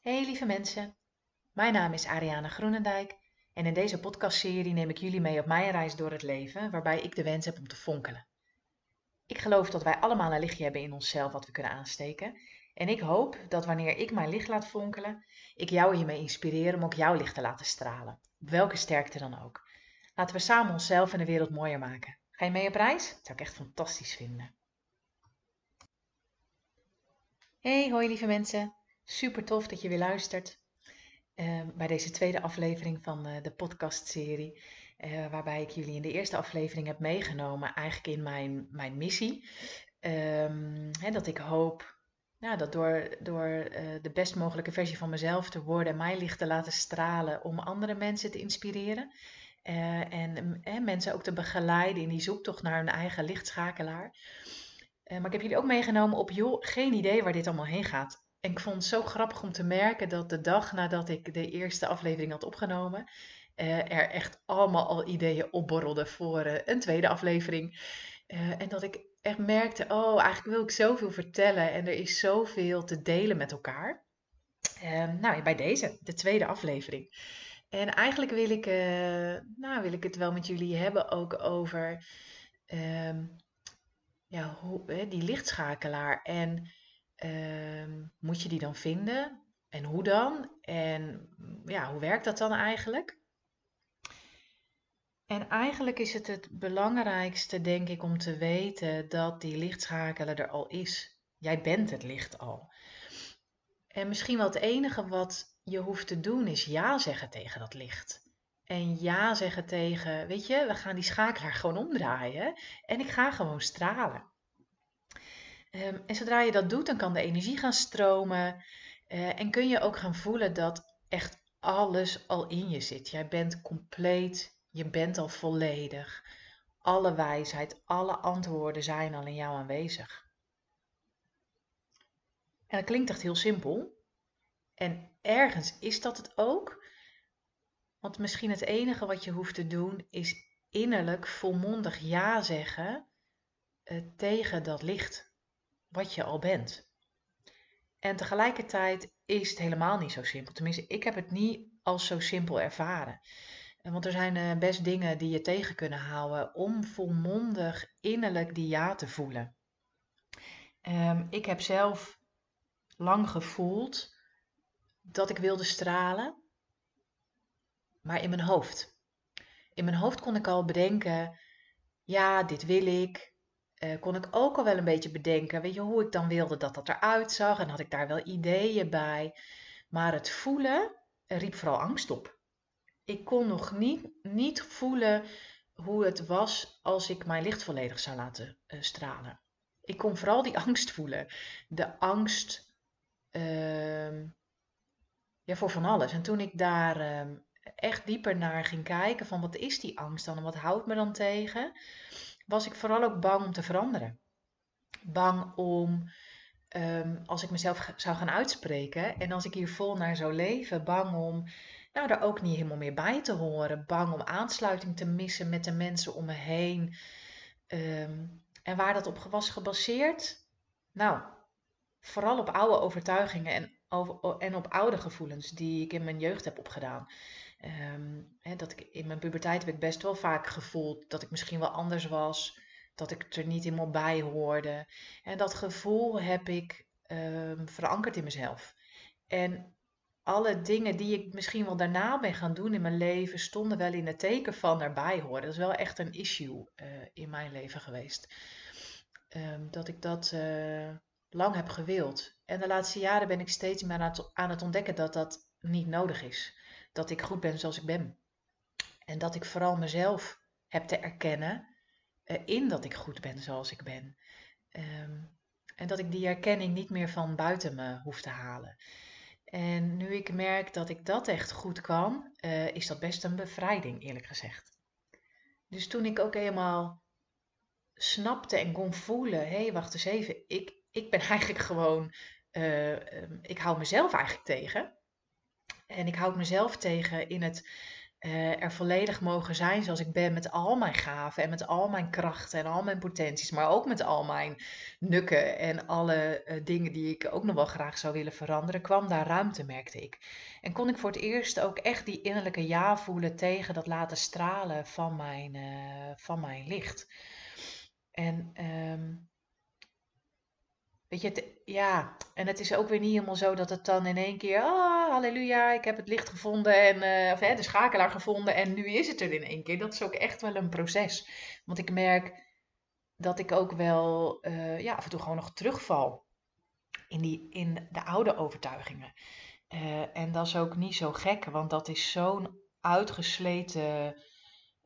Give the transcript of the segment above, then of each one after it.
Hey lieve mensen, mijn naam is Ariane Groenendijk en in deze podcastserie neem ik jullie mee op mijn reis door het leven waarbij ik de wens heb om te fonkelen. Ik geloof dat wij allemaal een lichtje hebben in onszelf wat we kunnen aansteken en ik hoop dat wanneer ik mijn licht laat fonkelen, ik jou hiermee inspireer om ook jouw licht te laten stralen, op welke sterkte dan ook. Laten we samen onszelf en de wereld mooier maken. Ga je mee op reis? Dat zou ik echt fantastisch vinden. Hey, hoi lieve mensen. Super tof dat je weer luistert uh, bij deze tweede aflevering van uh, de podcastserie. Uh, waarbij ik jullie in de eerste aflevering heb meegenomen, eigenlijk in mijn, mijn missie. Um, hè, dat ik hoop nou, dat door, door de best mogelijke versie van mezelf te worden en mijn licht te laten stralen om andere mensen te inspireren. en mensen ook te begeleiden in die zoektocht naar hun eigen lichtschakelaar. maar ik heb jullie ook meegenomen op, joh, geen idee waar dit allemaal heen gaat. En ik vond het zo grappig om te merken dat de dag nadat ik de eerste aflevering had opgenomen, uh, er echt allemaal al ideeën opborrelden voor uh, een tweede aflevering. Uh, en dat ik echt merkte, oh, eigenlijk wil ik zoveel vertellen en er is zoveel te delen met elkaar. nou, bij deze, de tweede aflevering. En eigenlijk wil ik, nou, wil ik het wel met jullie hebben ook over ehm, ja, hoe, die lichtschakelaar. En Ehm, moet je die dan vinden? En hoe dan? En ja, hoe werkt dat dan eigenlijk? En eigenlijk is het het belangrijkste, denk ik, om te weten dat die lichtschakelen er al is. Jij bent het licht al. En misschien wel het enige wat je hoeft te doen is ja zeggen tegen dat licht. En ja zeggen tegen, weet je, we gaan die schakelaar gewoon omdraaien en ik ga gewoon stralen. Ehm, en zodra je dat doet, dan kan de energie gaan stromen uh, en kun je ook gaan voelen dat echt alles al in je zit. Jij bent compleet, je bent al volledig. Alle wijsheid, alle antwoorden zijn al in jou aanwezig. En dat klinkt echt heel simpel. En ergens is dat het ook. Want misschien het enige wat je hoeft te doen is innerlijk volmondig ja zeggen uh, tegen dat licht wat je al bent. En tegelijkertijd is het helemaal niet zo simpel. Tenminste, ik heb het niet als zo simpel ervaren. Want er zijn eh, best dingen die je tegen kunnen houden om volmondig innerlijk die ja te voelen. Um, ik heb zelf lang gevoeld dat ik wilde stralen, maar in mijn hoofd. In mijn hoofd kon ik al bedenken, ja, dit wil ik, uh, kon ik ook al wel een beetje bedenken, weet je, hoe ik dan wilde dat dat eruit zag. En had ik daar wel ideeën bij. Maar het voelen riep vooral angst op. Ik kon nog niet, niet voelen hoe het was als ik mijn licht volledig zou laten uh, stralen. Ik kon vooral die angst voelen. De angst uh, ja, voor van alles. En toen ik daar uh, echt dieper naar ging kijken van wat is die angst dan en wat houdt me dan tegen, was ik vooral ook bang om te veranderen. Bang om, um, als ik mezelf zou gaan uitspreken en als ik hier vol naar zou leven, bang om nou, daar ook niet helemaal meer bij te horen. Bang om aansluiting te missen met de mensen om me heen. Um, en waar dat op was gebaseerd? Nou, vooral op oude overtuigingen en, en op oude gevoelens die ik in mijn jeugd heb opgedaan. Um, hè, dat ik, in mijn puberteit heb ik best wel vaak gevoeld dat ik misschien wel anders was, dat ik er niet helemaal bij hoorde. En dat gevoel heb ik um, verankerd in mezelf. En alle dingen die ik misschien wel daarna ben gaan doen in mijn leven, stonden wel in het teken van erbij horen. Dat is wel echt een issue uh, in mijn leven geweest. Um, dat ik dat uh, lang heb gewild. En de laatste jaren ben ik steeds meer aan het ontdekken dat dat niet nodig is dat ik goed ben zoals ik ben. En dat ik vooral mezelf heb te erkennen uh, in dat ik goed ben zoals ik ben. Um, en dat ik die erkenning niet meer van buiten me hoef te halen. En nu ik merk dat ik dat echt goed kan, uh, is dat best een bevrijding, eerlijk gezegd. Dus toen ik ook helemaal snapte en kon voelen: hé, hey, wacht eens even, ik, ik ben eigenlijk gewoon, uh, um, ik hou mezelf eigenlijk tegen. En ik houd mezelf tegen in het uh, er volledig mogen zijn zoals ik ben met al mijn gaven en met al mijn krachten en al mijn potenties, maar ook met al mijn nukken en alle uh, dingen die ik ook nog wel graag zou willen veranderen, kwam daar ruimte, merkte ik. En kon ik voor het eerst ook echt die innerlijke ja voelen tegen dat laten stralen van mijn, uh, van mijn licht. En um, Weet je, het, ja, en het is ook weer niet helemaal zo dat het dan in één keer, ah, halleluja, ik heb het licht gevonden en uh, of, hè, de schakelaar gevonden en nu is het er in één keer. Dat is ook echt wel een proces. Want ik merk dat ik ook wel uh, ja, af en toe gewoon nog terugval in, die, in de oude overtuigingen. Uh, en dat is ook niet zo gek, want dat is zo'n uitgesleten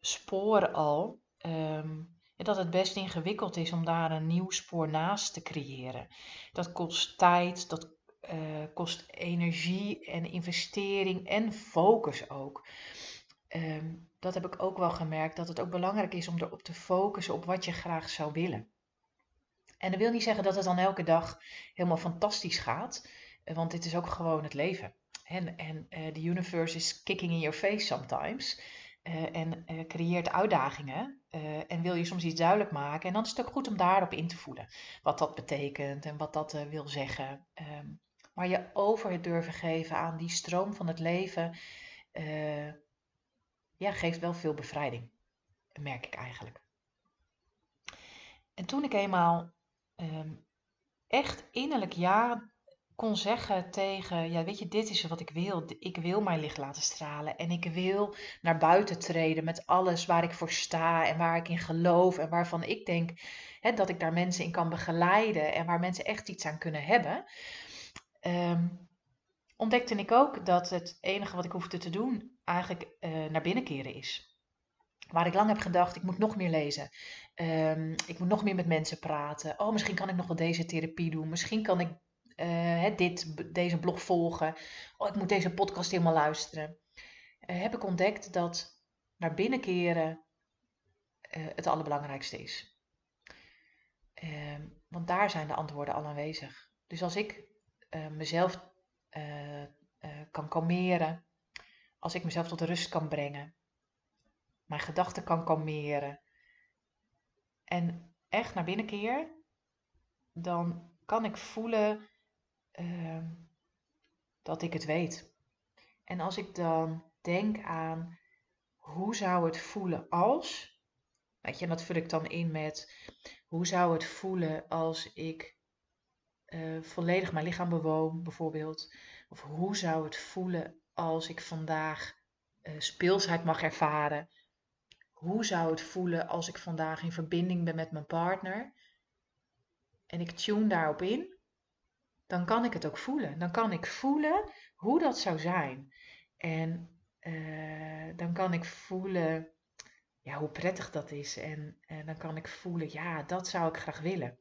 spoor al. Um, dat het best ingewikkeld is om daar een nieuw spoor naast te creëren. Dat kost tijd, dat uh, kost energie en investering en focus ook. Um, dat heb ik ook wel gemerkt, dat het ook belangrijk is om erop te focussen op wat je graag zou willen. En dat wil niet zeggen dat het dan elke dag helemaal fantastisch gaat, eh, want dit is ook gewoon het leven. En, en uh, the universe is kicking in your face sometimes. Uh, en uh, creëert uitdagingen. Uh, en wil je soms iets duidelijk maken. En dan is het ook goed om daarop in te voelen. Wat dat betekent en wat dat wil zeggen. Um, maar je over het durven geven aan die stroom van het leven. ja, geeft wel veel bevrijding. Merk ik eigenlijk. En toen ik eenmaal um, echt innerlijk ja kon zeggen tegen, ja weet je, dit is wat ik wil. Ik wil mijn licht laten stralen en ik wil naar buiten treden met alles waar ik voor sta en waar ik in geloof en waarvan ik denk hè, dat ik daar mensen in kan begeleiden en waar mensen echt iets aan kunnen hebben. Um, ontdekte ik ook dat het enige wat ik hoefde te doen eigenlijk uh, naar binnen keren is. Waar ik lang heb gedacht, ik moet nog meer lezen. Um, ik moet nog meer met mensen praten. Oh, misschien kan ik nog wel deze therapie doen. Misschien kan ik uh, dit, deze blog volgen. Oh, ik moet deze podcast helemaal luisteren. Uh, heb ik ontdekt dat naar binnen keren uh, het allerbelangrijkste is. Ehm, want daar zijn de antwoorden al aanwezig. Dus als ik mezelf kan kalmeren, als ik mezelf tot rust kan brengen, mijn gedachten kan kalmeren en echt naar binnen keer, dan kan ik voelen Ehm, dat ik het weet. En als ik dan denk aan hoe zou het voelen als, weet je, en dat vul ik dan in met hoe zou het voelen als ik uh, volledig mijn lichaam bewoon, bijvoorbeeld. Of hoe zou het voelen als ik vandaag uh, speelsheid mag ervaren? Hoe zou het voelen als ik vandaag in verbinding ben met mijn partner? En ik tune daarop in dan kan ik het ook voelen. Dan kan ik voelen hoe dat zou zijn. En uh, dan kan ik voelen ja, hoe prettig dat is. En, en dan kan ik voelen, ja, dat zou ik graag willen.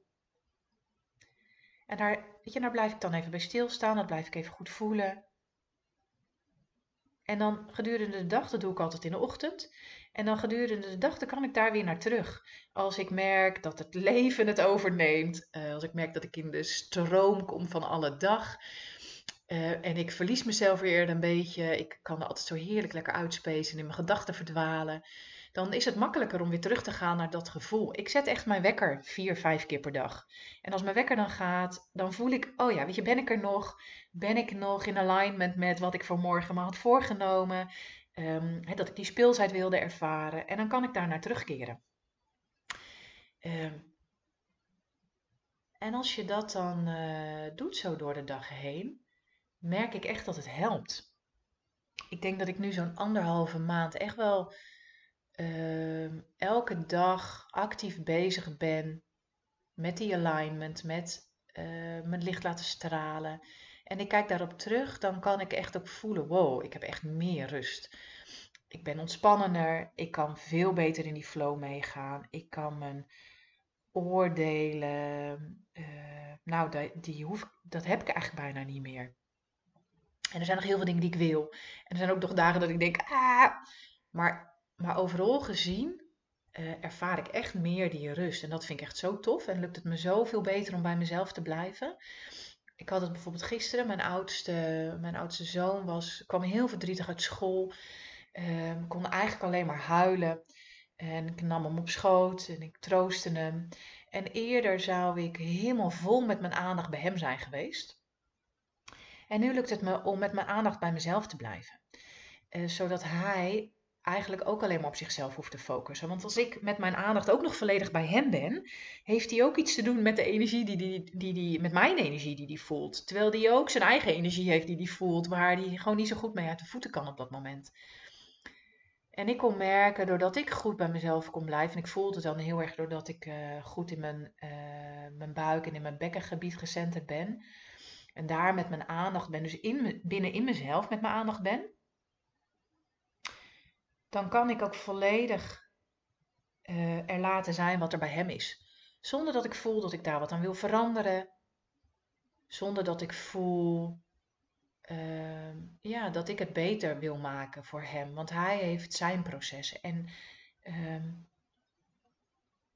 En daar, weet je, daar blijf ik dan even bij stilstaan. Dat blijf ik even goed voelen. En dan gedurende de dag, dat doe ik altijd in de ochtend. En dan gedurende de dag, dan kan ik daar weer naar terug. Als ik merk dat het leven het overneemt. Uh, als ik merk dat ik in de stroom kom van alle dag. Uh, en ik verlies mezelf weer een beetje. Ik kan er altijd zo heerlijk lekker uitspacen en in mijn gedachten verdwalen dan is het makkelijker om weer terug te gaan naar dat gevoel. Ik zet echt mijn wekker vier, vijf keer per dag. En als mijn wekker dan gaat, dan voel ik, oh ja, weet je, ben ik er nog? Ben ik nog in alignment met wat ik voor morgen me had voorgenomen? Um, dat ik die speelsheid wilde ervaren. En dan kan ik daar naar terugkeren. Um, en als je dat dan uh, doet zo door de dag heen, merk ik echt dat het helpt. Ik denk dat ik nu zo'n anderhalve maand echt wel uh, elke dag actief bezig ben met die alignment, met uh, mijn licht laten stralen. En ik kijk daarop terug, dan kan ik echt ook voelen: wow, ik heb echt meer rust. Ik ben ontspannender, ik kan veel beter in die flow meegaan. Ik kan mijn oordelen, uh, nou, die, die hoef, dat heb ik eigenlijk bijna niet meer. En er zijn nog heel veel dingen die ik wil. En er zijn ook nog dagen dat ik denk, ah, maar maar overal gezien uh, ervaar ik echt meer die rust. En dat vind ik echt zo tof. En lukt het me zoveel beter om bij mezelf te blijven. Ik had het bijvoorbeeld gisteren. Mijn oudste, mijn oudste zoon was, kwam heel verdrietig uit school. Um, kon eigenlijk alleen maar huilen. En ik nam hem op schoot en ik troostte hem. En eerder zou ik helemaal vol met mijn aandacht bij hem zijn geweest. En nu lukt het me om met mijn aandacht bij mezelf te blijven. Uh, zodat hij eigenlijk ook alleen maar op zichzelf hoeft te focussen. Want als ik met mijn aandacht ook nog volledig bij hem ben, heeft hij ook iets te doen met de energie die, die, die, die met mijn energie die hij voelt. Terwijl hij ook zijn eigen energie heeft die hij voelt, waar hij gewoon niet zo goed mee uit de voeten kan op dat moment. En ik kon merken, doordat ik goed bij mezelf kon blijven, en ik voelde het dan heel erg doordat ik uh, goed in mijn, uh, mijn buik en in mijn bekkengebied gecenterd ben. En daar met mijn aandacht ben, dus in, binnen in mezelf met mijn aandacht ben. Dan kan ik ook volledig uh, er laten zijn wat er bij hem is. Zonder dat ik voel dat ik daar wat aan wil veranderen. Zonder dat ik voel Ehm, ja, dat ik het beter wil maken voor hem. Want hij heeft zijn processen. En uh,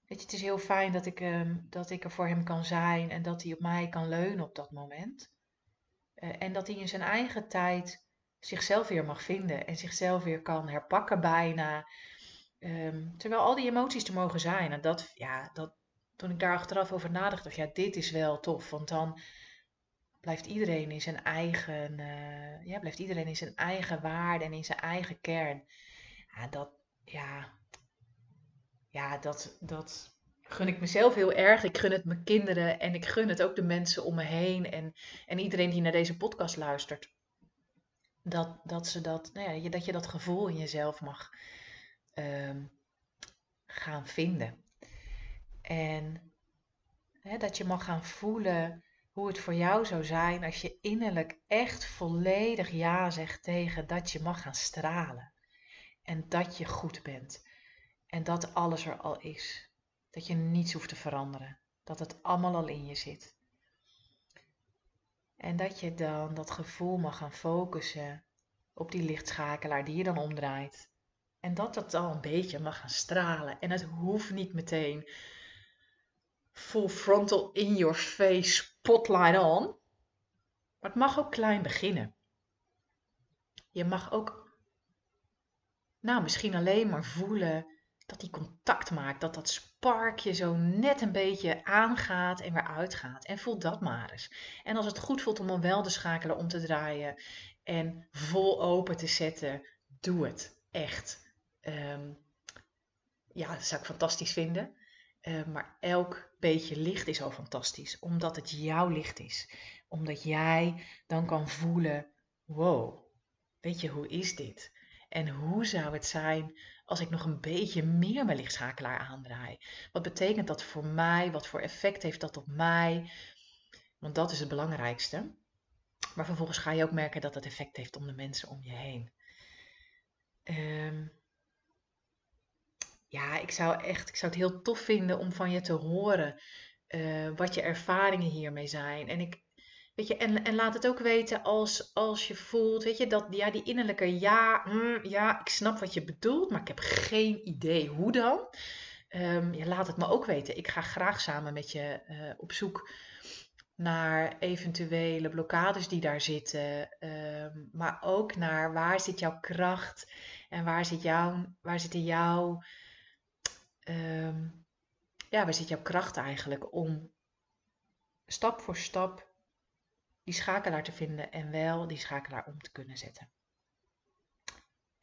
weet je, het is heel fijn dat ik, um, dat ik er voor hem kan zijn en dat hij op mij kan leunen op dat moment. Uh, en dat hij in zijn eigen tijd zichzelf weer mag vinden en zichzelf weer kan herpakken bijna. Um, terwijl al die emoties er mogen zijn. En dat, ja, dat, toen ik daar achteraf over nadacht, dacht ja, dit is wel tof. Want dan blijft iedereen in zijn eigen, uh, ja, blijft iedereen in zijn eigen waarde en in zijn eigen kern. Ja, dat, ja, ja dat, dat gun ik mezelf heel erg. Ik gun het mijn kinderen en ik gun het ook de mensen om me heen en, en iedereen die naar deze podcast luistert. Dat, dat, ze dat, nou ja, dat je dat gevoel in jezelf mag um, gaan vinden. En hè, dat je mag gaan voelen hoe het voor jou zou zijn als je innerlijk echt volledig ja zegt tegen dat je mag gaan stralen. En dat je goed bent. En dat alles er al is. Dat je niets hoeft te veranderen. Dat het allemaal al in je zit. En dat je dan dat gevoel mag gaan focussen op die lichtschakelaar die je dan omdraait. En dat dat al een beetje mag gaan stralen. En het hoeft niet meteen full frontal in your face spotlight on. Maar het mag ook klein beginnen. Je mag ook, nou misschien alleen maar voelen dat die contact maakt. Dat dat sparkje zo net een beetje aangaat en weer uitgaat. En voel dat maar eens. En als het goed voelt om dan wel de schakelen om te draaien en vol open te zetten, doe het. Echt. Um, ja, dat zou ik fantastisch vinden. Uh, maar elk beetje licht is al fantastisch, omdat het jouw licht is. Omdat jij dan kan voelen, wow, weet je, hoe is dit? En hoe zou het zijn als ik nog een beetje meer mijn lichtschakelaar aandraai? Wat betekent dat voor mij? Wat voor effect heeft dat op mij? Want dat is het belangrijkste. Maar vervolgens ga je ook merken dat het effect heeft om de mensen om je heen. Um, ja, ik zou echt, ik zou het heel tof vinden om van je te horen uh, wat je ervaringen hiermee zijn. En ik, weet je, en, en laat het ook weten als, als je voelt, weet je, dat ja, die innerlijke ja, mm, ja, ik snap wat je bedoelt, maar ik heb geen idee hoe dan. Um, ja, laat het me ook weten. Ik ga graag samen met je uh, op zoek naar eventuele blokkades die daar zitten, um, maar ook naar waar zit jouw kracht en waar, zit jouw, waar zitten jouw um, ja, waar zit jouw kracht eigenlijk om stap voor stap die schakelaar te vinden en wel die schakelaar om te kunnen zetten.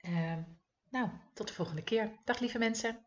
Um, nou, tot de volgende keer. Dag lieve mensen.